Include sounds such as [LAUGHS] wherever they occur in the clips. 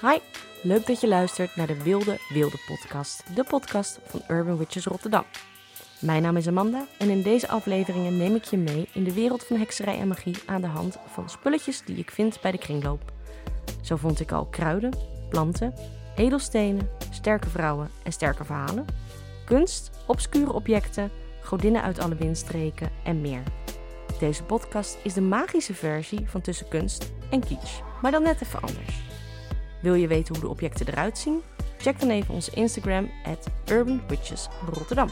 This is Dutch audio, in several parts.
Hi, leuk dat je luistert naar de Wilde Wilde podcast, de podcast van Urban Witches Rotterdam. Mijn naam is Amanda en in deze afleveringen neem ik je mee in de wereld van hekserij en magie aan de hand van spulletjes die ik vind bij de kringloop. Zo vond ik al kruiden, planten, edelstenen, sterke vrouwen en sterke verhalen, kunst, obscure objecten, godinnen uit alle windstreken en meer. Deze podcast is de magische versie van tussen kunst en kitsch, maar dan net even anders. Wil je weten hoe de objecten eruit zien? Check dan even onze Instagram at Urban Witches Rotterdam.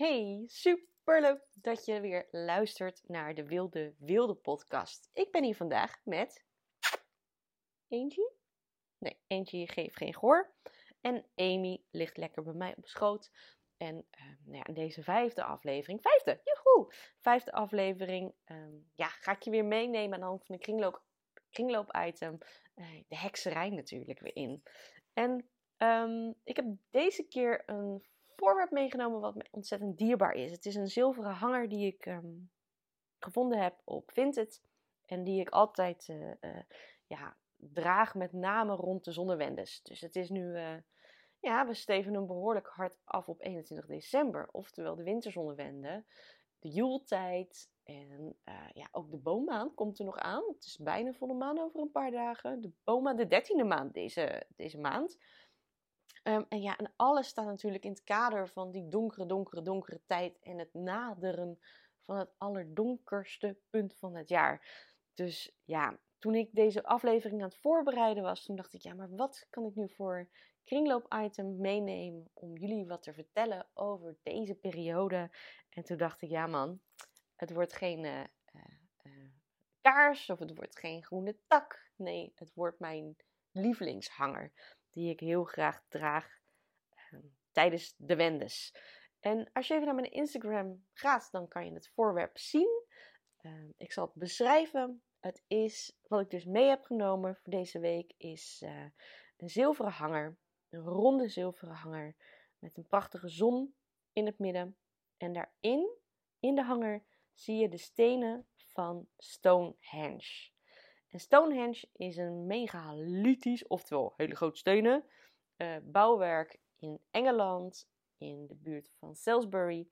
Hey, superleuk dat je weer luistert naar de Wilde Wilde podcast. Ik ben hier vandaag met Angie. Nee, Angie geeft geen gehoor. En Amy ligt lekker bij mij op schoot. En uh, nou ja, in deze vijfde aflevering, vijfde, joehoe, vijfde aflevering, um, ja, ga ik je weer meenemen aan de hand van de kringloop, kringloop item, uh, de hekserij natuurlijk weer in. En um, ik heb deze keer een voorwerp meegenomen wat me ontzettend dierbaar is. Het is een zilveren hanger die ik um, gevonden heb op Vinted. En die ik altijd uh, uh, ja, draag, met name rond de zonnewendes. Dus het is nu, uh, ja, we steven hem behoorlijk hard af op 21 december. Oftewel de winterzonnewende, de Joeltijd en ja, ook de boommaan komt er nog aan. Het is bijna volle maan over een paar dagen. De boommaan, de dertiende maand deze, deze maand. Um, en ja, en alles staat natuurlijk in het kader van die donkere, donkere, donkere tijd en het naderen van het allerdonkerste punt van het jaar. Dus ja, toen ik deze aflevering aan het voorbereiden was, toen dacht ik, ja, maar wat kan ik nu voor kringloop-item meenemen om jullie wat te vertellen over deze periode? En toen dacht ik, ja man, het wordt geen uh, uh, uh, kaars of het wordt geen groene tak. Nee, het wordt mijn lievelingshanger die ik heel graag draag uh, tijdens de wendes. En als je even naar mijn Instagram gaat, dan kan je het voorwerp zien. Uh, ik zal het beschrijven. Het is, wat ik dus mee heb genomen voor deze week, is uh, een zilveren hanger. Een ronde zilveren hanger met een prachtige zon in het midden. En daarin, in de hanger, zie je de stenen van Stonehenge. En Stonehenge is een megalithisch, oftewel hele grote stenen, uh, bouwwerk in Engeland, in de buurt van Salisbury.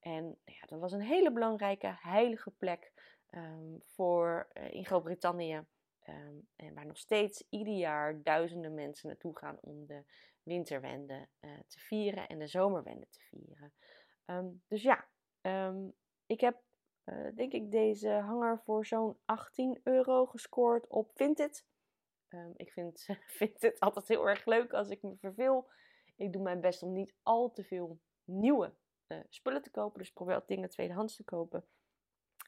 En ja, dat was een hele belangrijke heilige plek um, voor, uh, in Groot-Brittannië. Um, en waar nog steeds ieder jaar duizenden mensen naartoe gaan om de winterwende uh, te vieren en de zomerwende te vieren. Um, dus ja, ik heb uh, denk ik deze hanger voor zo'n 18 euro gescoord op Vinted. Um, ik vind, [LAUGHS] vind het altijd heel erg leuk als ik me verveel. Ik doe mijn best om niet al te veel nieuwe uh, spullen te kopen. Dus probeer altijd dingen tweedehands te kopen.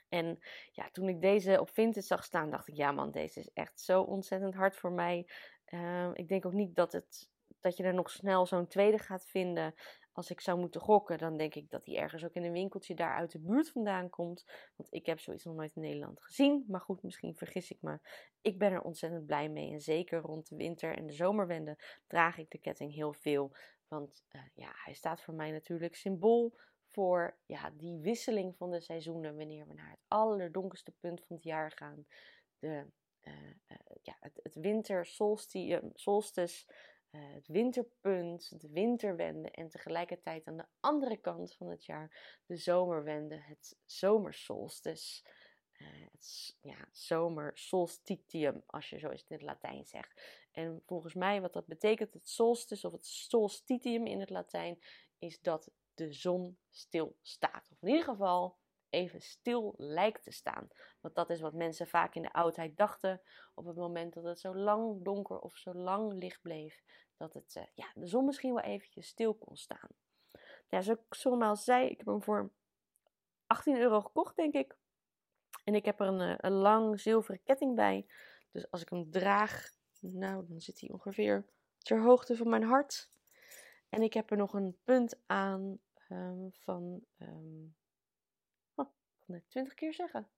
En ja, toen ik deze op Vinted zag staan, dacht ik: ja, man, deze is echt zo ontzettend hard voor mij. Uh, ik denk ook niet dat, het, dat je er nog snel zo'n tweede gaat vinden als ik zou moeten gokken, dan denk ik dat hij ergens ook in een winkeltje daar uit de buurt vandaan komt. Want ik heb zoiets nog nooit in Nederland gezien. Maar goed, misschien vergis ik me. Ik ben er ontzettend blij mee. En zeker rond de winter en de zomerwende draag ik de ketting heel veel. Want uh, ja, hij staat voor mij natuurlijk symbool voor ja, die wisseling van de seizoenen. Wanneer we naar het allerdonkerste punt van het jaar gaan. De, uh, ja, het, het winter solstice uh, het winterpunt, de winterwende en tegelijkertijd aan de andere kant van het jaar de zomerwende, het zomersolstice. Uh, het ja, zomersolstitium, als je zo eens in het Latijn zegt. En volgens mij wat dat betekent, het solstice of het solstitium in het Latijn, is dat de zon stil staat. Of in ieder geval even stil lijkt te staan. Want dat is wat mensen vaak in de oudheid dachten op het moment dat het zo lang donker of zo lang licht bleef. Dat het, uh, ja, de zon misschien wel eventjes stil kon staan. Ja, zoals ik zomaal zei, ik heb hem voor 18 euro gekocht, denk ik. En ik heb er een, eh, een lang zilveren ketting bij. Dus als ik hem draag, nou, dan zit hij ongeveer ter hoogte van mijn hart. En ik heb er nog een punt aan um, van um, net 20 keer zeggen.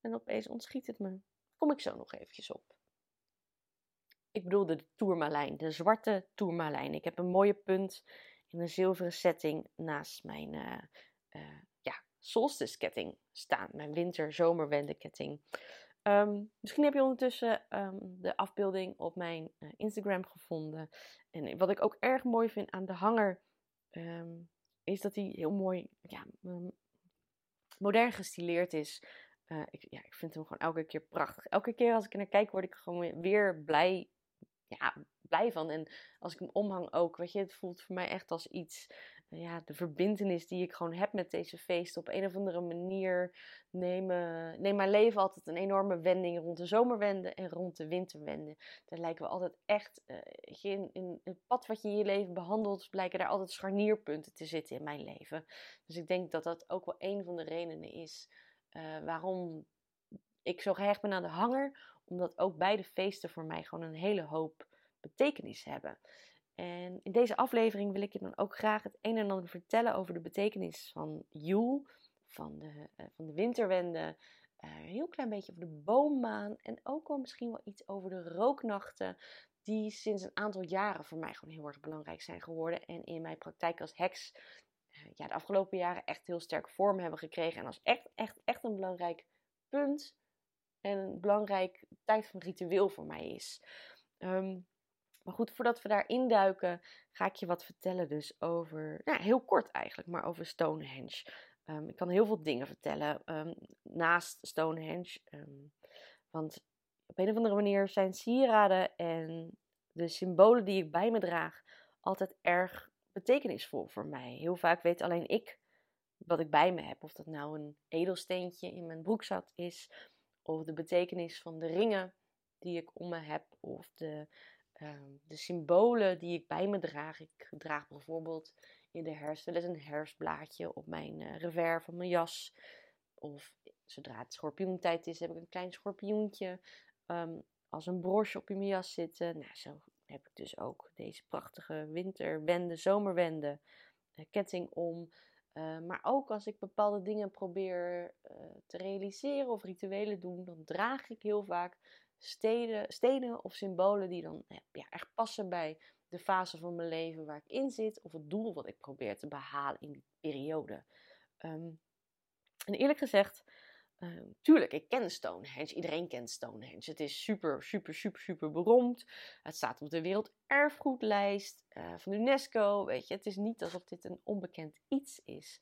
En opeens ontschiet het me. kom ik zo nog eventjes op. Ik bedoelde de tourmalijn, de zwarte tourmalijn. Ik heb een mooie punt in een zilveren setting naast mijn uh, uh, ja, solstice ketting staan. Mijn winter-zomerwende ketting. Um, misschien heb je ondertussen um, de afbeelding op mijn uh, Instagram gevonden. En wat ik ook erg mooi vind aan de hanger, um, is dat hij heel mooi ja, modern gestileerd is. Uh, ik, ja, ik vind hem gewoon elke keer prachtig. Elke keer als ik er naar kijk, word ik gewoon weer blij, ja, blij van. En als ik hem omhang ook, weet je, het voelt voor mij echt als iets ja, de verbindenis die ik gewoon heb met deze feesten. Op een of andere manier nemen, neem mijn leven altijd een enorme wending rond de zomerwende en rond de winterwende. Daar lijken we altijd echt, uh, in, in het pad wat je in je leven behandelt, blijken daar altijd scharnierpunten te zitten in mijn leven. Dus ik denk dat dat ook wel een van de redenen is uh, waarom ik zo gehecht ben aan de hanger. Omdat ook beide feesten voor mij gewoon een hele hoop betekenis hebben. En in deze aflevering wil ik je dan ook graag het een en ander vertellen over de betekenis van Joel, van de, uh, van de winterwende, uh, een heel klein beetje over de boommaan en ook wel misschien wel iets over de rooknachten, die sinds een aantal jaren voor mij gewoon heel erg belangrijk zijn geworden en in mijn praktijk als heks uh, ja, de afgelopen jaren echt heel sterk vorm hebben gekregen en als echt, echt, echt een belangrijk punt en een belangrijk tijd van ritueel voor mij is. Um, maar goed, voordat we daar induiken, ga ik je wat vertellen dus over, nou, heel kort eigenlijk, maar over Stonehenge. Um, ik kan heel veel dingen vertellen um, naast Stonehenge. Um, want op een of andere manier zijn sieraden en de symbolen die ik bij me draag altijd erg betekenisvol voor mij. Heel vaak weet alleen ik wat ik bij me heb. Of dat nou een edelsteentje in mijn broekzak is, of de betekenis van de ringen die ik om me heb, of de Ehm, de symbolen die ik bij me draag. Ik draag bijvoorbeeld in de herfst wel eens een herfstblaadje op mijn uh, revers van mijn jas. Of zodra het schorpioentijd is, heb ik een klein schorpioentje um, als een broche op in mijn jas zitten. Nou, zo heb ik dus ook deze prachtige winterwende, zomerwende uh, ketting om. Uh, maar ook als ik bepaalde dingen probeer te realiseren of rituelen doen, dan draag ik heel vaak steden, stenen of symbolen die dan ja, echt passen bij de fase van mijn leven waar ik in zit of het doel wat ik probeer te behalen in die periode. Um, en eerlijk gezegd, uh, tuurlijk, ik ken Stonehenge. Iedereen kent Stonehenge. Het is super, super, super, super beroemd. Het staat op de Werelderfgoedlijst uh, van UNESCO. Weet je, het is niet alsof dit een onbekend iets is.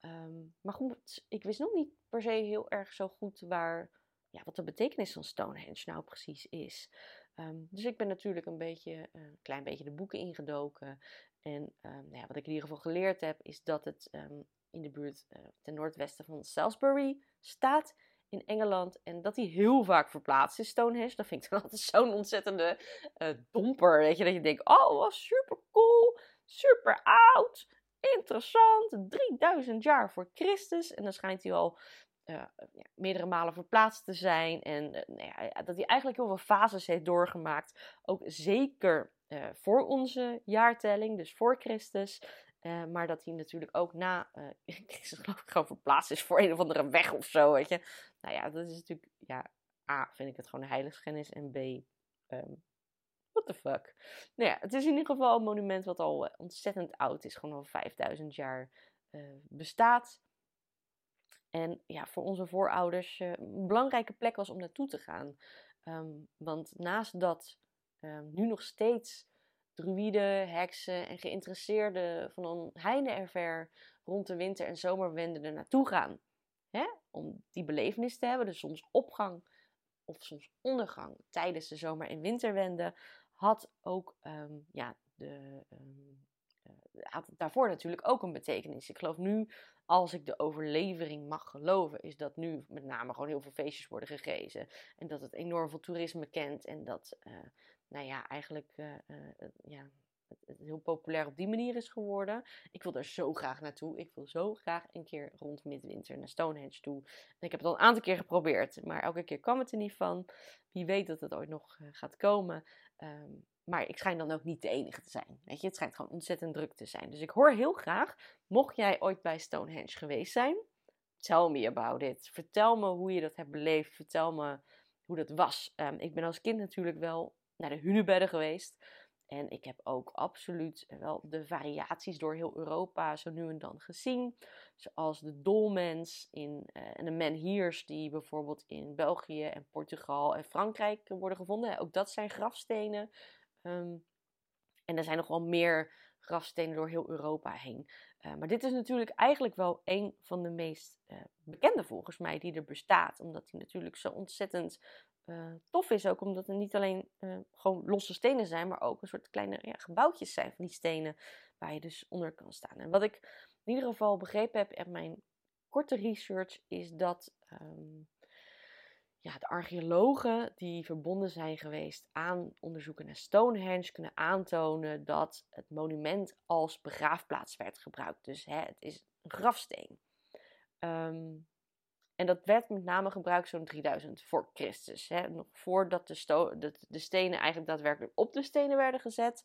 Um, maar goed, ik wist nog niet per se heel erg zo goed waar ja, wat de betekenis van Stonehenge nou precies is. Um, dus ik ben natuurlijk een beetje, een klein beetje de boeken ingedoken. En um, nou ja, wat ik in ieder geval geleerd heb, is dat het um, in de buurt uh, ten noordwesten van Salisbury staat in Engeland. En dat die heel vaak verplaatst is, Stonehenge. Dat vind ik [LAUGHS] dan altijd zo'n ontzettende uh, domper. Weet je, dat je denkt, oh, wat super cool, super oud, interessant. 3000 jaar voor Christus. En dan schijnt hij al uh, ja, meerdere malen verplaatst te zijn. En uh, nou ja, dat hij eigenlijk heel veel fases heeft doorgemaakt. Ook zeker uh, voor onze jaartelling, dus voor Christus. maar dat hij natuurlijk ook na [LAUGHS] Christus geloof ik gewoon verplaatst is voor een of andere weg of zo, weet je. Nou ja, dat is natuurlijk, ja, A, vind ik het gewoon een heiligschennis. En B, um, what the fuck. Nou ja, het is in ieder geval een monument wat al ontzettend oud is. Gewoon al 5000 jaar bestaat. En ja, voor onze voorouders uh, een belangrijke plek was om naartoe te gaan. Um, want naast dat um, nu nog steeds druïden, heksen en geïnteresseerden van een heine en ver rond de winter- en zomerwende er naartoe gaan. Hè? Om die belevenis te hebben, de zonsopgang of zonsondergang tijdens de zomer- en winterwende, had ook um, ja, de, had daarvoor natuurlijk ook een betekenis. Ik geloof nu als ik de overlevering mag geloven, is dat nu met name gewoon heel veel feestjes worden gegeven. En dat het enorm veel toerisme kent. En dat, uh, nou ja, eigenlijk uh, ja, het, heel populair op die manier is geworden. Ik wil er zo graag naartoe. Ik wil zo graag een keer rond midwinter naar Stonehenge toe. En ik heb het al een aantal keer geprobeerd, maar elke keer kwam het er niet van. Wie weet dat het ooit nog gaat komen. Um, maar ik schijn dan ook niet de enige te zijn. Weet je, het schijnt gewoon ontzettend druk te zijn. Dus ik hoor heel graag, mocht jij ooit bij Stonehenge geweest zijn, tell me about it. Vertel me hoe je dat hebt beleefd. Vertel me hoe dat was. Ehm, ik ben als kind natuurlijk wel naar de hunebedden geweest. En ik heb ook absoluut wel de variaties door heel Europa zo nu en dan gezien. Zoals de dolmens in, uh, en de menhirs die bijvoorbeeld in België en Portugal en Frankrijk worden gevonden. Ook dat zijn grafstenen. Ehm, en er zijn nog wel meer grafstenen door heel Europa heen. Uh, maar dit is natuurlijk eigenlijk wel een van de meest uh, bekende volgens mij die er bestaat. Omdat die natuurlijk zo ontzettend uh, tof is ook omdat er niet alleen gewoon losse stenen zijn, maar ook een soort kleine ja, gebouwtjes zijn van die stenen waar je dus onder kan staan. En wat ik in ieder geval begrepen heb uit mijn korte research is dat um, ja, de archeologen die verbonden zijn geweest aan onderzoeken naar Stonehenge kunnen aantonen dat het monument als begraafplaats werd gebruikt. Dus hè, het is een grafsteen. Um, en dat werd met name gebruikt zo'n 3000 voor Christus. Hè? Nog voordat de, de, stenen eigenlijk daadwerkelijk op de stenen werden gezet.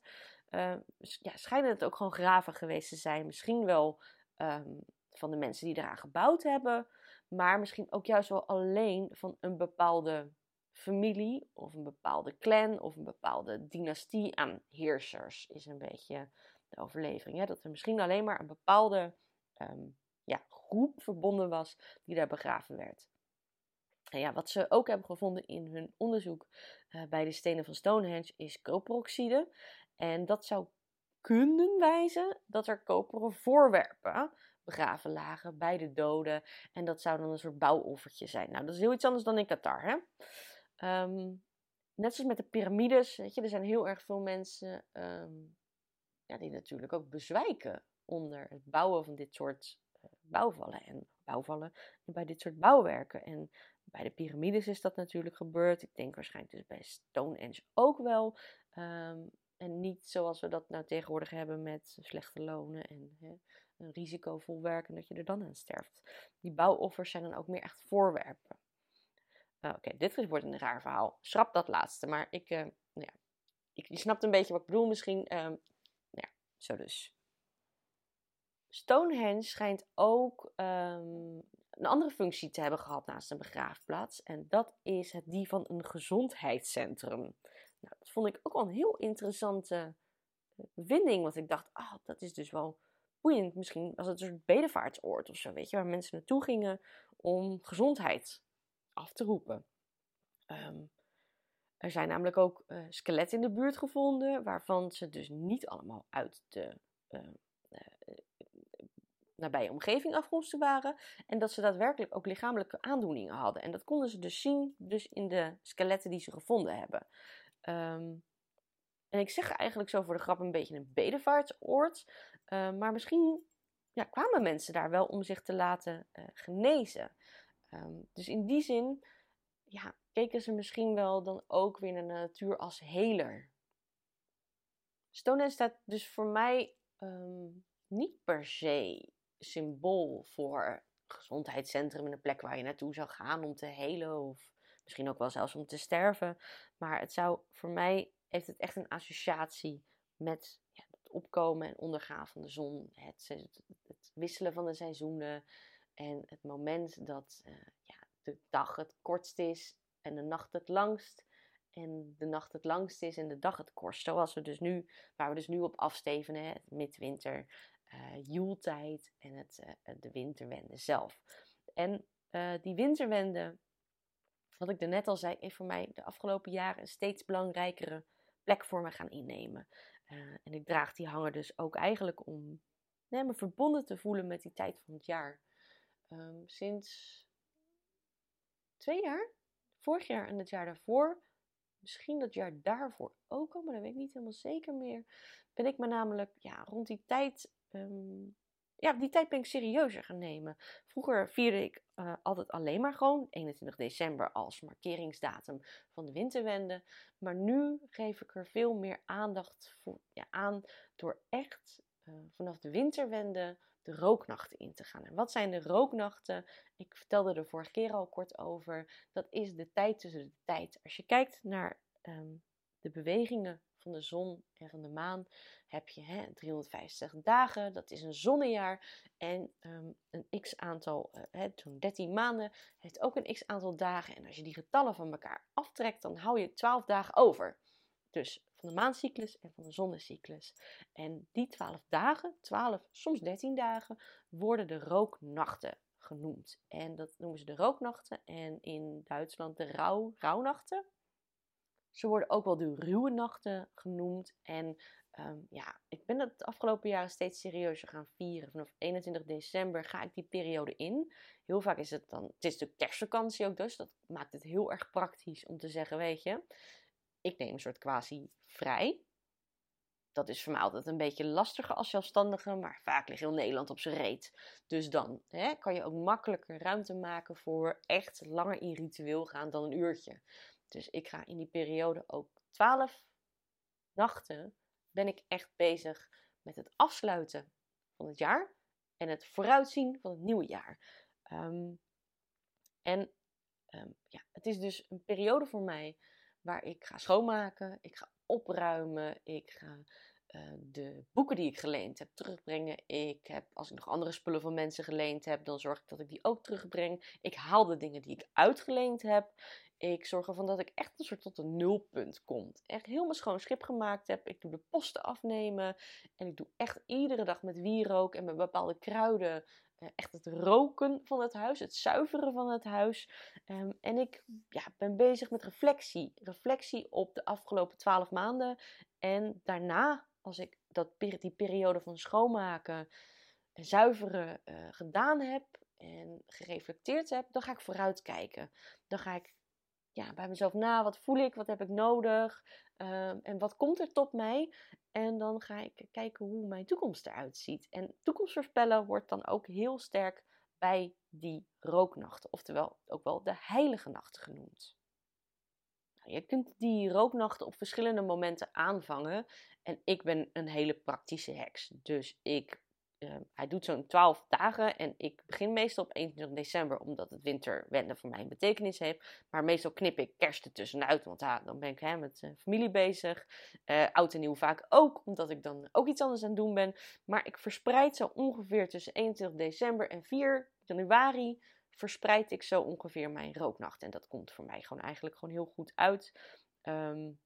Uh, ja, schijnen het ook gewoon graven geweest te zijn. Misschien wel um, van de mensen die eraan gebouwd hebben. Maar misschien ook juist wel alleen van een bepaalde familie. Of een bepaalde clan. Of een bepaalde dynastie aan heersers. Is een beetje de overlevering. Hè? Dat er misschien alleen maar een bepaalde um, ja, groep verbonden was die daar begraven werd. En ja, wat ze ook hebben gevonden in hun onderzoek uh, bij de stenen van Stonehenge is koperoxide. En dat zou kunnen wijzen dat er koperen voorwerpen begraven lagen bij de doden. En dat zou dan een soort bouwoffertje zijn. Nou, dat is heel iets anders dan in Qatar. Hè? Um, net zoals met de piramides, weet je, er zijn heel erg veel mensen um, ja, die natuurlijk ook bezwijken onder het bouwen van dit soort bouwvallen en bouwvallen en bij dit soort bouwwerken. En bij de piramides is dat natuurlijk gebeurd. Ik denk waarschijnlijk dus bij Stonehenge ook wel. Um, en niet zoals we dat nou tegenwoordig hebben met slechte lonen en hè, risicovol werken dat je er dan aan sterft. Die bouwoffers zijn dan ook meer echt voorwerpen. Uh, Oké, dit wordt een raar verhaal. Schrap dat laatste, maar ik, uh, ja, ik, je snapt een beetje wat ik bedoel misschien. Uh, ja, zo dus. Stonehenge schijnt ook um, een andere functie te hebben gehad naast een begraafplaats. En dat is het die van een gezondheidscentrum. Nou, dat vond ik ook wel een heel interessante bevinding. Want ik dacht, ah, dat is dus wel Misschien was het een soort bedevaartsoord of zo, weet je. Waar mensen naartoe gingen om gezondheid af te roepen. Um, er zijn namelijk ook uh, skeletten in de buurt gevonden. Waarvan ze dus niet allemaal uit de... Uh, nabije omgeving afkomstig waren. En dat ze daadwerkelijk ook lichamelijke aandoeningen hadden. En dat konden ze dus zien dus in de skeletten die ze gevonden hebben. Um, en ik zeg eigenlijk zo voor de grap een beetje een bedevaartsoord. Uh, maar misschien ja, kwamen mensen daar wel om zich te laten uh, genezen. Um, dus in die zin ja, keken ze misschien wel dan ook weer naar de natuur als heler. Stonehenge staat dus voor mij um, niet per se symbool voor gezondheidscentrum en een plek waar je naartoe zou gaan om te helen of misschien ook wel zelfs om te sterven. Maar het zou voor mij heeft het echt een associatie met opkomen en ondergaan van de zon, het, het, wisselen van de seizoenen en het moment dat uh, ja, de dag het kortst is en de nacht het langst. En de nacht het langst is en de dag het kortst. Zoals we dus nu, waar we dus nu op afstevenen, het midwinter uh, en het, uh, de winterwende zelf. En die winterwende, wat ik er net al zei, heeft voor mij de afgelopen jaren een steeds belangrijkere plek voor me gaan innemen. En ik draag die hanger dus ook eigenlijk om me verbonden te voelen met die tijd van het jaar. Um, sinds twee jaar, vorig jaar en het jaar daarvoor, misschien dat jaar daarvoor ook al, maar dat weet ik niet helemaal zeker meer, ben ik me namelijk ja, rond die tijd um, ja, die tijd ben ik serieuzer gaan nemen. Vroeger vierde ik uh, altijd alleen maar gewoon 21 december als markeringsdatum van de winterwende. Maar nu geef ik er veel meer aandacht voor, ja, aan door echt uh, vanaf de winterwende de rooknachten in te gaan. En wat zijn de rooknachten? Ik vertelde er vorige keer al kort over. Dat is de tijd tussen de tijd. Als je kijkt naar um, de bewegingen van de zon en van de maan heb je hè, 365 dagen, dat is een zonnejaar. En um, een x aantal, uh, zo'n 13 maanden, heeft ook een x aantal dagen. En als je die getallen van elkaar aftrekt, dan hou je 12 dagen over. Dus van de maancyclus en van de zonnecyclus. En die 12 dagen, 12, soms 13 dagen, worden de rooknachten genoemd. En dat noemen ze de rooknachten en in Duitsland de rouw, rouwnachten. Ze worden ook wel de ruwe nachten genoemd. En um, ja, ik ben het afgelopen jaren steeds serieuzer gaan vieren. Vanaf 21 december ga ik die periode in. Heel vaak is het dan, het is de kerstvakantie ook dus. Dat maakt het heel erg praktisch om te zeggen, weet je, ik neem een soort quasi vrij. Dat is voor mij altijd een beetje lastiger als zelfstandige, maar vaak ligt heel Nederland op zijn reet. Dus dan hè, kan je ook makkelijker ruimte maken voor echt langer in ritueel gaan dan een uurtje. Dus ik ga in die periode ook 12 nachten ben ik echt bezig met het afsluiten van het jaar en het vooruitzien van het nieuwe jaar. Ehm, en um, ja, het is dus een periode voor mij waar ik ga schoonmaken, ik ga opruimen, ik ga uh, de boeken die ik geleend heb terugbrengen. Ik heb, als ik nog andere spullen van mensen geleend heb, dan zorg ik dat ik die ook terugbreng. Ik haal de dingen die ik uitgeleend heb. Ik zorg ervan dat ik echt een soort tot een nulpunt kom. Echt helemaal schoon schip gemaakt heb. Ik doe de posten afnemen. En ik doe echt iedere dag met wierook en met bepaalde kruiden. Uh, echt het roken van het huis, het zuiveren van het huis. Um, en ik ja, ben bezig met reflectie. Reflectie op de afgelopen twaalf maanden. En daarna, als ik dat, die periode van schoonmaken en zuiveren uh, gedaan heb en gereflecteerd heb, dan ga ik vooruit kijken. Dan ga ik ja, bij mezelf na. Wat voel ik? Wat heb ik nodig? Um, en wat komt er tot mij? En dan ga ik kijken hoe mijn toekomst eruit ziet. En toekomst voorspellen wordt dan ook heel sterk bij die rooknachten. Oftewel ook wel de heilige nachten genoemd. Nou, je kunt die rooknachten op verschillende momenten aanvangen. En ik ben een hele praktische heks. Dus ik Ehm, hij doet zo'n 12 dagen en ik begin meestal op 21 december, omdat het winterwende voor mij een betekenis heeft. Maar meestal knip ik kerst er tussenuit, want dan ben ik hè, met uh, familie bezig. Uh, oud en nieuw vaak ook, omdat ik dan ook iets anders aan het doen ben. Maar ik verspreid zo ongeveer tussen 21 december en 4 januari, verspreid ik zo ongeveer mijn rooknacht. En dat komt voor mij gewoon eigenlijk gewoon heel goed uit. Um,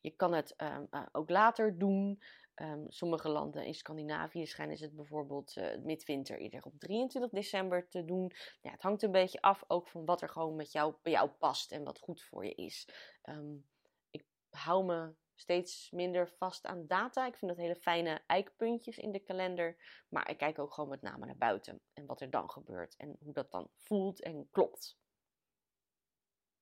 je kan het um, uh, ook later doen. Um, sommige landen in Scandinavië schijnen ze het bijvoorbeeld uh, midwinter eerder op 23 december te doen. Ja, het hangt een beetje af ook van wat er gewoon met jou, bij jou past en wat goed voor je is. Um, ik hou me steeds minder vast aan data. Ik vind dat hele fijne eikpuntjes in de kalender. Maar ik kijk ook gewoon met name naar buiten en wat er dan gebeurt en hoe dat dan voelt en klopt.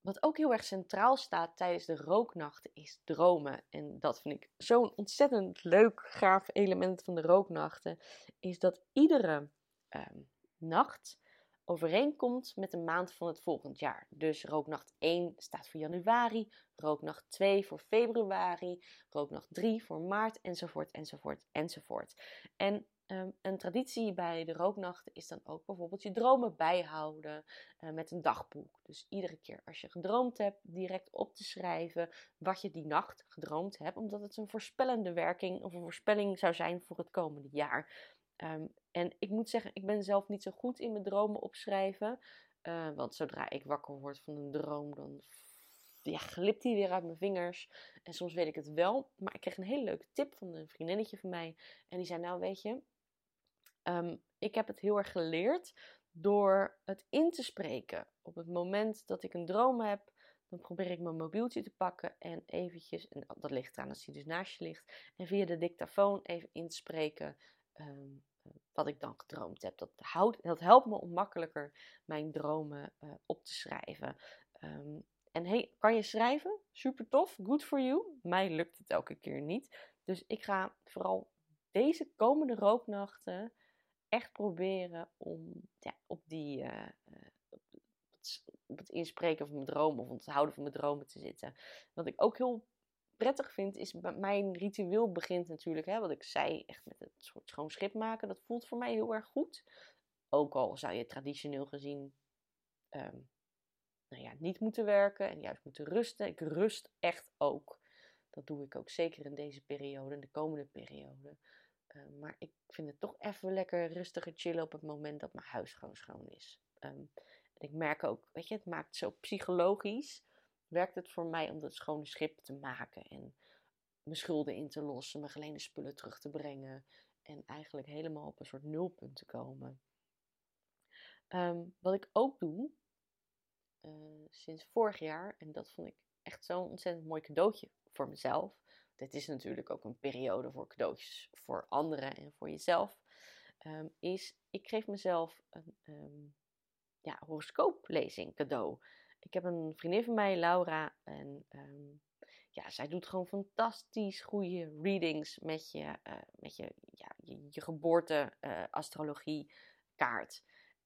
Wat ook heel erg centraal staat tijdens de rooknachten is dromen. En dat vind ik zo'n ontzettend leuk, gaaf element van de rooknachten. Is dat iedere um, nacht overeenkomt met de maand van het volgend jaar. Dus rooknacht 1 staat voor januari, rooknacht 2 voor februari, rooknacht 3 voor maart, enzovoort, enzovoort, enzovoort. En Um, een traditie bij de rooknachten is dan ook bijvoorbeeld je dromen bijhouden uh, met een dagboek. Dus iedere keer als je gedroomd hebt, direct op te schrijven wat je die nacht gedroomd hebt, omdat het een voorspellende werking of een voorspelling zou zijn voor het komende jaar. Um, en ik moet zeggen, ik ben zelf niet zo goed in mijn dromen opschrijven. Uh, want zodra ik wakker word van een droom, dan ja, glipt die weer uit mijn vingers. En soms weet ik het wel. Maar ik kreeg een hele leuke tip van een vriendinnetje van mij. En die zei, nou weet je, Um, ik heb het heel erg geleerd door het in te spreken. Op het moment dat ik een droom heb, dan probeer ik mijn mobieltje te pakken en eventjes, en dat ligt eraan als hij dus naast je ligt, en via de dictafoon even in te spreken um, wat ik dan gedroomd heb. Dat, houdt, dat helpt me om makkelijker mijn dromen uh, op te schrijven. Um, en hey, kan je schrijven? Super tof, good for you. Mij lukt het elke keer niet. Dus ik ga vooral deze komende rooknachten echt proberen om ja, op, die, uh, op, het, op, het, inspreken van mijn dromen of onthouden van mijn dromen te zitten. Wat ik ook heel prettig vind, is mijn ritueel begint natuurlijk, hè, wat ik zei, echt met het soort schoon schip maken. Dat voelt voor mij heel erg goed. Ook al zou je traditioneel gezien um, nou ja, niet moeten werken en juist moeten rusten. Ik rust echt ook. Dat doe ik ook zeker in deze periode, in de komende periode. Uh, maar ik vind het toch even lekker rustiger chillen op het moment dat mijn huis gewoon schoon is. Um, en ik merk ook, weet je, het maakt zo psychologisch. Werkt het voor mij om dat schone schip te maken en mijn schulden in te lossen, mijn geleende spullen terug te brengen. En eigenlijk helemaal op een soort nulpunt te komen. Um, wat ik ook doe, uh, sinds vorig jaar, en dat vond ik echt zo'n ontzettend mooi cadeautje voor mezelf. Dit is natuurlijk ook een periode voor cadeautjes voor anderen en voor jezelf. Um, is, ik geef mezelf een um, ja, horoscooplezing cadeau. Ik heb een vriendin van mij, Laura, en um, ja, zij doet gewoon fantastisch goede readings met je, uh, met je, ja, je, geboorte astrologie kaart.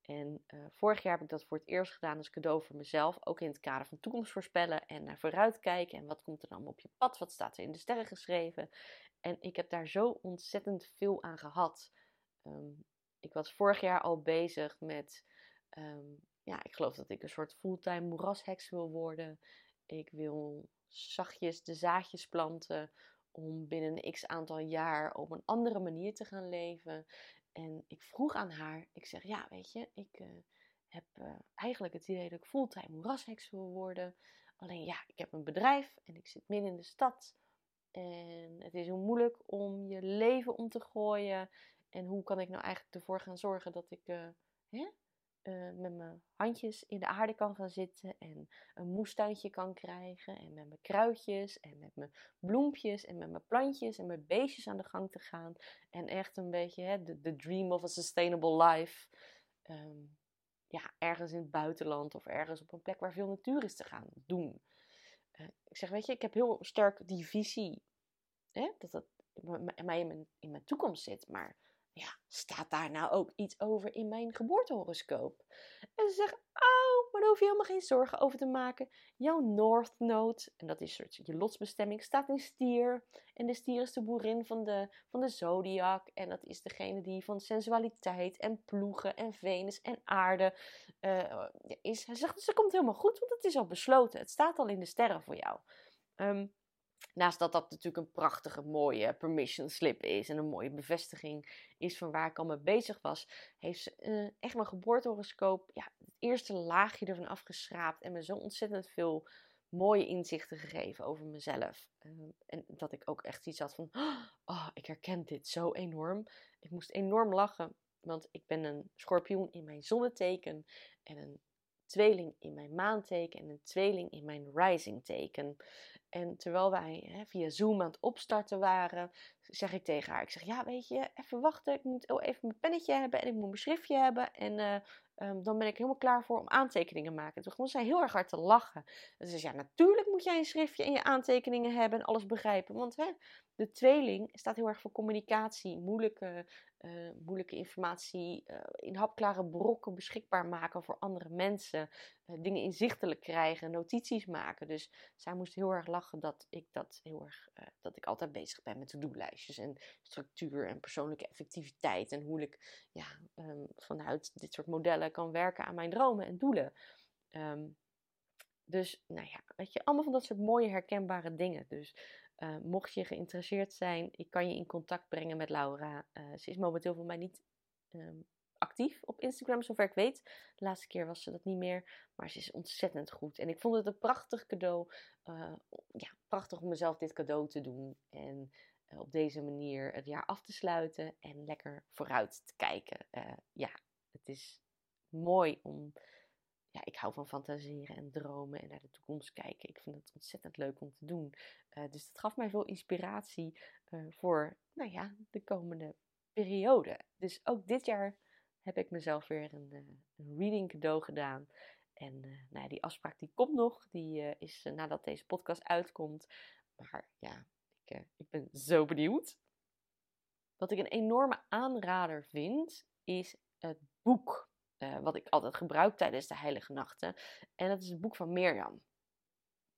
En uh, vorig jaar heb ik dat voor het eerst gedaan als cadeau voor mezelf. Ook in het kader van toekomst voorspellen en naar vooruit kijken. En wat komt er dan op je pad? Wat staat er in de sterren geschreven? En ik heb daar zo ontzettend veel aan gehad. Um, ik was vorig jaar al bezig met. Um, ja, ik geloof dat ik een soort fulltime moerasheks wil worden. Ik wil zachtjes de zaadjes planten om binnen een x aantal jaar op een andere manier te gaan leven. En ik vroeg aan haar, ik zeg, ja, weet je, ik uh, heb uh, eigenlijk het idee dat ik fulltime moerasheks wil worden. Alleen ja, ik heb een bedrijf en ik zit midden in de stad. En het is heel moeilijk om je leven om te gooien. En hoe kan ik nou eigenlijk ervoor gaan zorgen dat ik uh, hè, met mijn handjes in de aarde kan gaan zitten. En een moestuintje kan krijgen. En met mijn kruidjes en met mijn bloempjes en met mijn plantjes en mijn beestjes aan de gang te gaan. En echt een beetje hè, de, dream of a sustainable life. Um, ja, ergens in het buitenland of ergens op een plek waar veel natuur is te gaan doen. Uh, ik zeg, weet je, ik heb heel sterk die visie. Hè, dat dat mij in mijn, in mijn toekomst zit. Maar ja, staat daar nou ook iets over in mijn geboortehoroscoop? En ze zeggen, oh, maar daar hoef je helemaal geen zorgen over te maken. Jouw North Node, en dat is soort je lotsbestemming, staat in stier. En de stier is de boerin van de, van de zodiac. En dat is degene die van sensualiteit en ploegen en Venus en aarde uh, is. Hij zegt, dus het komt helemaal goed, want het is al besloten. Het staat al in de sterren voor jou. Um, Naast dat dat natuurlijk een prachtige, mooie permission slip is en een mooie bevestiging is van waar ik al mee bezig was, heeft ze uh, echt mijn geboortehoroscoop, ja, het eerste laagje ervan afgeschraapt en me zo ontzettend veel mooie inzichten gegeven over mezelf. Uh, en dat ik ook echt iets had van, oh, ik herken dit zo enorm. Ik moest enorm lachen, want ik ben een schorpioen in mijn zonneteken en een tweeling in mijn maanteken en een tweeling in mijn rising teken. En terwijl wij hè, via Zoom aan het opstarten waren, zeg ik tegen haar: Ik zeg, ja, weet je, even wachten. Ik moet even mijn pennetje hebben en ik moet mijn schriftje hebben. En uh, um, dan ben ik helemaal klaar voor om aantekeningen te maken. Toen begon zij heel erg hard te lachen. En ze zei: Ja, natuurlijk moet jij een schriftje en je aantekeningen hebben en alles begrijpen. Want hè, de tweeling staat heel erg voor communicatie, moeilijke, uh, moeilijke informatie, uh, in hapklare brokken beschikbaar maken voor andere mensen, uh, dingen inzichtelijk krijgen, notities maken. Dus zij moest heel erg lachen dat ik dat heel erg, dat ik altijd bezig ben met to-do-lijstjes en structuur en persoonlijke effectiviteit en hoe ik ja, um, vanuit dit soort modellen kan werken aan mijn dromen en doelen. Um, dus, nou ja, weet je, allemaal van dat soort mooie herkenbare dingen. Dus uh, mocht je geïnteresseerd zijn, ik kan je in contact brengen met Laura. Uh, ze is momenteel voor mij niet um, actief op Instagram, zover ik weet. De laatste keer was ze dat niet meer, maar ze is ontzettend goed. En ik vond het een prachtig cadeau. Uh, ja, prachtig om mezelf dit cadeau te doen. En op deze manier het jaar af te sluiten en lekker vooruit te kijken. ja, het is mooi om ja, ik hou van fantaseren en dromen en naar de toekomst kijken. Ik vind het ontzettend leuk om te doen. Uh, dus dat gaf mij veel inspiratie uh, voor, nou ja, de komende periode. Dus ook dit jaar heb ik mezelf weer een, een reading cadeau gedaan. En nou ja, die afspraak die komt nog. Die is nadat deze podcast uitkomt. Maar ja, ik, ik ben zo benieuwd. Wat ik een enorme aanrader vind, is het boek uh, wat ik altijd gebruik tijdens de Heilige Nachten. En dat is het boek van Mirjam.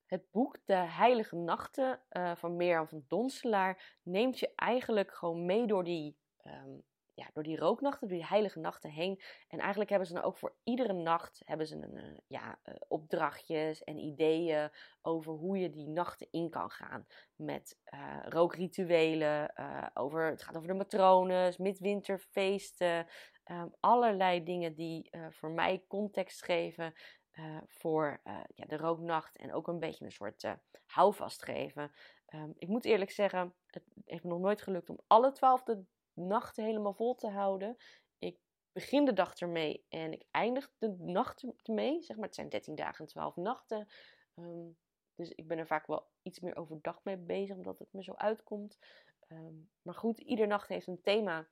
Het boek De Heilige Nachten uh, van Mirjam van Donselaar neemt je eigenlijk gewoon mee door die, um, ja, door die rooknachten, door die heilige nachten heen. En eigenlijk hebben ze dan ook voor iedere nacht hebben ze een, uh, ja, uh, opdrachtjes en ideeën over hoe je die nachten in kan gaan. Met uh, rookrituelen, over, het gaat over de matrones, midwinterfeesten. Um, allerlei dingen die voor mij context geven voor ja, de rooknacht. En ook een beetje een soort houvast geven. Um, ik moet eerlijk zeggen, het heeft me nog nooit gelukt om alle twaalf nachten helemaal vol te houden. Ik begin de dag ermee en ik eindig de nacht ermee. Zeg maar, het zijn 13 dagen en 12 nachten. Um, dus ik ben er vaak wel iets meer overdag mee bezig, omdat het me zo uitkomt. Um, maar goed, ieder nacht heeft een thema.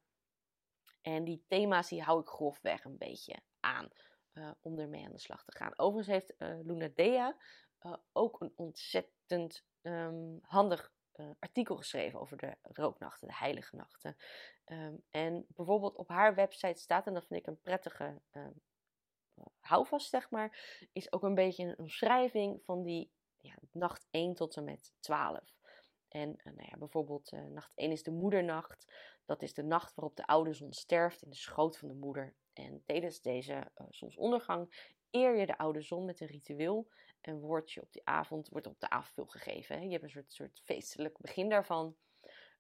En die thema's die hou ik grofweg een beetje aan. Uh, om ermee aan de slag te gaan. Overigens heeft uh, Luna Dea uh, ook een ontzettend um, handig uh, artikel geschreven over de rooknachten, de heilige nachten. Um, en bijvoorbeeld op haar website staat, en dat vind ik een prettige um, houvast, zeg maar, is ook een beetje een omschrijving van die ja, nacht 1 tot en met 12. En uh, nou ja, bijvoorbeeld uh, nacht 1 is de moedernacht. Dat is de nacht waarop de oude zon sterft in de schoot van de moeder. En tijdens deze zonsondergang eer je de oude zon met een ritueel en wordt je op die avond wordt op de avond gegeven. Je hebt een soort, soort feestelijk begin daarvan.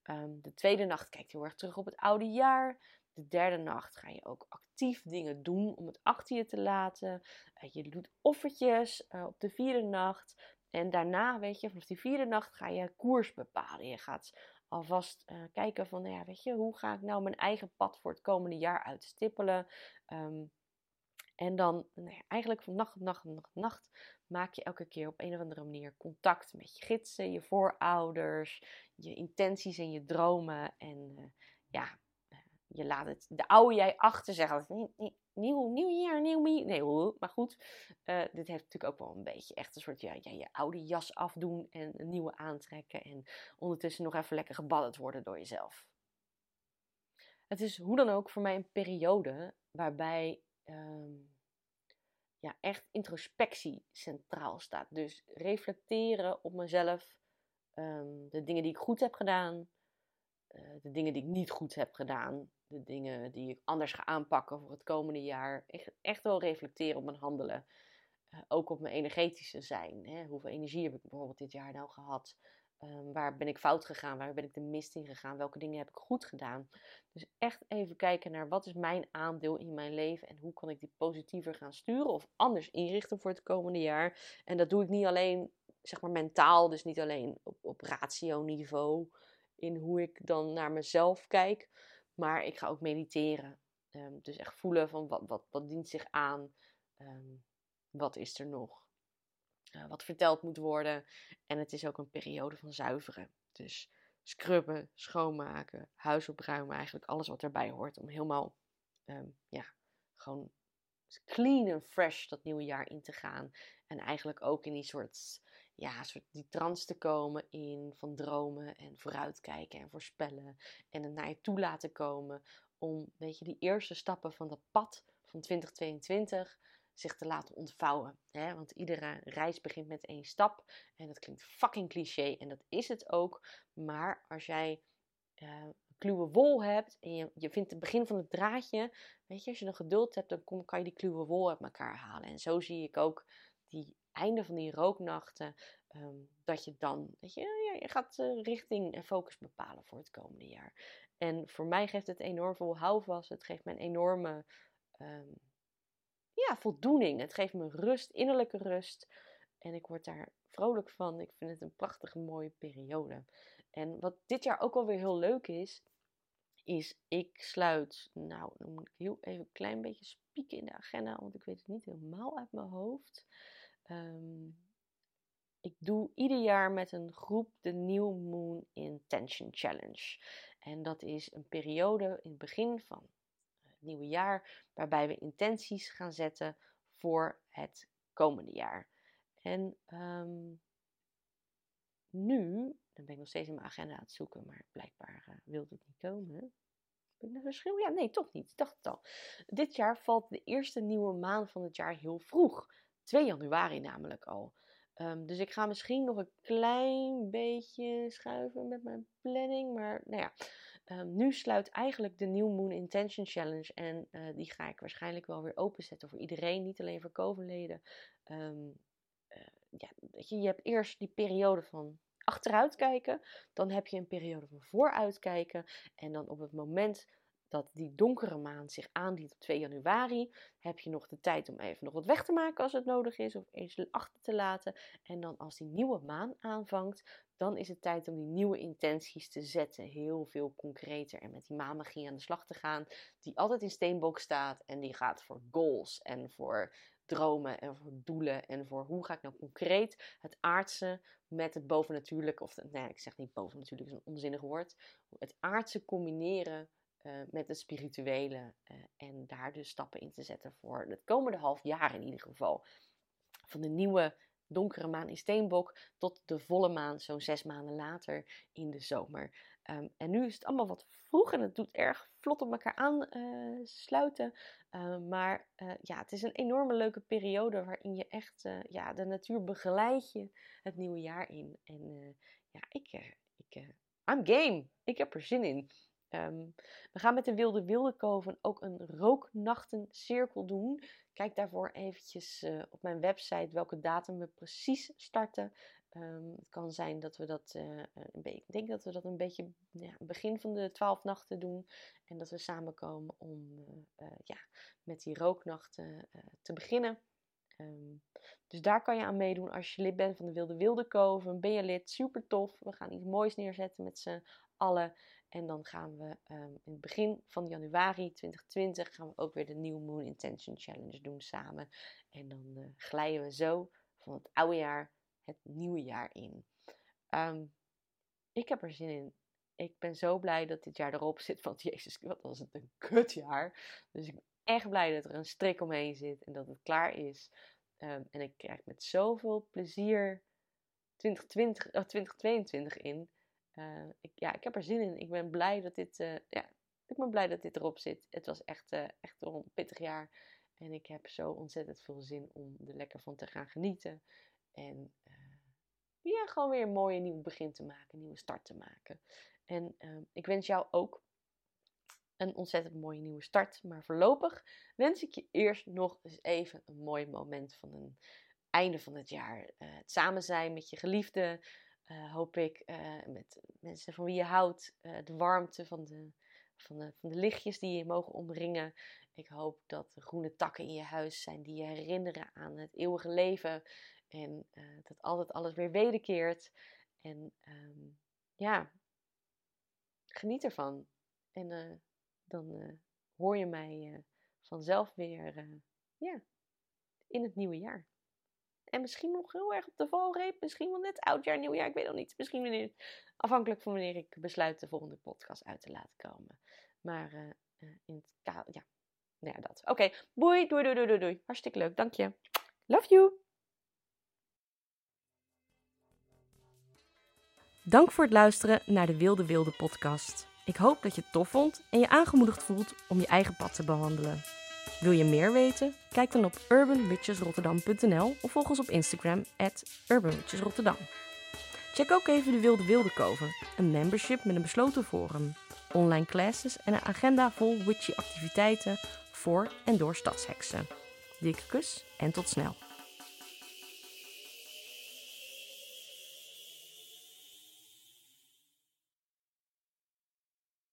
Um, de tweede nacht kijkt heel erg terug op het oude jaar. De derde nacht ga je ook actief dingen doen om het achter je te laten. Uh, je doet offertjes uh, op de vierde nacht. En daarna, weet je, vanaf die vierde nacht ga je koers bepalen. Je gaat alvast uh, kijken van, nou ja, weet je, hoe ga ik nou mijn eigen pad voor het komende jaar uitstippelen? Um, en dan, nou eigenlijk van nacht op nacht op nacht nacht, maak je elke keer op een of andere manier contact met je gidsen, je voorouders, je intenties en je dromen. En uh, ja, uh, je laat het, de oude jij achter zeggen. Nieuw, nieuw jaar, nieuw me. Nee, maar goed. Uh, dit heeft natuurlijk ook wel een beetje echt een soort ja, ja, je oude jas afdoen en een nieuwe aantrekken. En ondertussen nog even lekker gebadderd worden door jezelf. Het is hoe dan ook voor mij een periode waarbij um, ja, echt introspectie centraal staat. Dus reflecteren op mezelf, um, de dingen die ik goed heb gedaan, uh, de dingen die ik niet goed heb gedaan, de dingen die ik anders ga aanpakken voor het komende jaar. Echt, echt wel reflecteren op mijn handelen. Uh, ook op mijn energetische zijn. Hè? Hoeveel energie heb ik bijvoorbeeld dit jaar nou gehad? Um, waar ben ik fout gegaan? Waar ben ik de mist in gegaan? Welke dingen heb ik goed gedaan? Dus echt even kijken naar wat is mijn aandeel in mijn leven en hoe kan ik die positiever gaan sturen of anders inrichten voor het komende jaar. En dat doe ik niet alleen, zeg maar mentaal, dus niet alleen op, op ratio-niveau in hoe ik dan naar mezelf kijk, maar ik ga ook mediteren. Um, dus echt voelen van wat, wat, wat dient zich aan, um, wat is er nog uh, wat verteld moet worden. En het is ook een periode van zuiveren. Dus scrubben, schoonmaken, huis opruimen, eigenlijk alles wat erbij hoort. Om helemaal, um, ja, gewoon clean en fresh dat nieuwe jaar in te gaan. En eigenlijk ook in die soort, ja, soort die trance te komen in van dromen en vooruitkijken en voorspellen. En het naar je toe laten komen om, weet je, die eerste stappen van dat pad van 2022 zich te laten ontvouwen. Hè? Want iedere reis begint met één stap. En dat klinkt fucking cliché en dat is het ook. Maar als jij uh, kluwe wol hebt en je, je vindt het begin van het draadje, weet je, als je dan geduld hebt, dan kom, kan je die kluwe wol uit elkaar halen. En zo zie ik ook die einde van die rooknachten, um, dat je dan, weet je, ja, je gaat uh, richting en focus bepalen voor het komende jaar. En voor mij geeft het enorm veel houvast. Het geeft me een enorme um, ja, voldoening. Het geeft me rust, innerlijke rust. En ik word daar vrolijk van. Ik vind het een prachtige mooie periode. En wat dit jaar ook alweer heel leuk is, is ik sluit, nou, dan moet ik heel even een klein beetje spieken in de agenda, want ik weet het niet helemaal uit mijn hoofd. Um, ik doe ieder jaar met een groep de New Moon Intention Challenge. En dat is een periode in het begin van nieuwe jaar, waarbij we intenties gaan zetten voor het komende jaar. En um, nu, dan ben ik nog steeds in mijn agenda aan het zoeken, maar blijkbaar uh, wil het niet komen. Ben ik een verschil? Ja, nee, toch niet. Ik dacht het al. Dit jaar valt de eerste nieuwe maand van het jaar heel vroeg. 2 januari namelijk al. Um, dus ik ga misschien nog een klein beetje schuiven met mijn planning. Maar nou ja, Ehm, nu sluit eigenlijk de New Moon Intention Challenge. En eh, die ga ik waarschijnlijk wel weer openzetten voor iedereen. Niet alleen voor Covenleden. Um, ja, weet je, je hebt eerst die periode van achteruit kijken. Dan heb je een periode van vooruit kijken. En dan op het moment dat die donkere maan zich aandient op 2 januari, heb je nog de tijd om even nog wat weg te maken als het nodig is, of eens achter te laten. En dan als die nieuwe maan aanvangt, dan is het tijd om die nieuwe intenties te zetten. Heel veel concreter en met die maanmagie aan de slag te gaan, die altijd in steenbok staat en die gaat voor goals en voor dromen en voor doelen en voor hoe ga ik nou concreet het aardse met het bovennatuurlijke, of nee, ik zeg niet bovennatuurlijk, is een onzinnig woord, het aardse combineren uh, met het spirituele uh, en daar dus stappen in te zetten voor het komende half jaar in ieder geval. Van de nieuwe donkere maan in Steenbok tot de volle maan zo'n zes maanden later in de zomer. Um, en nu is het allemaal wat vroeg en het doet erg vlot op elkaar aansluiten. Uh, uh, maar ja, het is een enorme leuke periode waarin je echt ja, de natuur begeleidt je het nieuwe jaar in. En ja, ik, ik, I'm game. Ik heb er zin in. Um, we gaan met de Wilde Wildekoven ook een rooknachtencirkel doen. Kijk daarvoor eventjes uh, op mijn website welke datum we precies starten. Um, het kan zijn dat we dat, een beetje, ik denk dat we dat een beetje ja, begin van de twaalf nachten doen. En dat we samenkomen om ja, met die rooknachten te beginnen. Um, dus daar kan je aan meedoen als je lid bent van de Wilde Wildekoven. Ben je lid? Super tof. We gaan iets moois neerzetten met z'n allen. En dan gaan we um, in het begin van januari 2020 gaan we ook weer de New Moon Intention Challenge doen samen. En dan uh, glijden we zo van het oude jaar het nieuwe jaar in. Um, ik heb er zin in. Ik ben zo blij dat dit jaar erop zit. Want jezus, wat was het een kutjaar. Dus ik ben echt blij dat er een strik omheen zit en dat het klaar is. Um, en ik krijg met zoveel plezier 2020, oh, 2022 in. Uh, ik, ja, ik heb er zin in. Ik ben blij dat dit, uh, ja, ik ben blij dat dit erop zit. Het was echt, uh, echt een pittig jaar. En ik heb zo ontzettend veel zin om er lekker van te gaan genieten. En ja, gewoon weer een mooie nieuw begin te maken, een nieuwe start te maken. En ik wens jou ook een ontzettend mooie nieuwe start. Maar voorlopig wens ik je eerst nog eens even een mooi moment van een einde van het jaar. het samen zijn met je geliefde uh, hoop ik uh, met mensen van wie je houdt, uh, de warmte van de, van, de, van de lichtjes die je mogen omringen. Ik hoop dat de groene takken in je huis zijn die je herinneren aan het eeuwige leven. En dat altijd alles weer wederkeert. En um, ja, geniet ervan. En dan hoor je mij vanzelf weer ja, in het nieuwe jaar. En misschien nog heel erg op de valreep. Misschien wel net oudjaar, nieuwjaar. Ik weet nog niet. Misschien wanneer, afhankelijk van wanneer ik besluit de volgende podcast uit te laten komen. Maar uh, uh, in het ja. Nou ja, dat. Oké, boei, doei, doei, doei, doei. Hartstikke leuk, dank je. Love you. Dank voor het luisteren naar de Wilde Wilde podcast. Ik hoop dat je het tof vond en je aangemoedigd voelt om je eigen pad te behandelen. Wil je meer weten? Kijk dan op urbanwitchesrotterdam.nl of volg ons op Instagram at urbanwitchesrotterdam. Check ook even de Wilde Wilde Koven, een membership met een besloten forum, online classes en een agenda vol witchy activiteiten voor en door stadsheksen. Dikke kus en tot snel.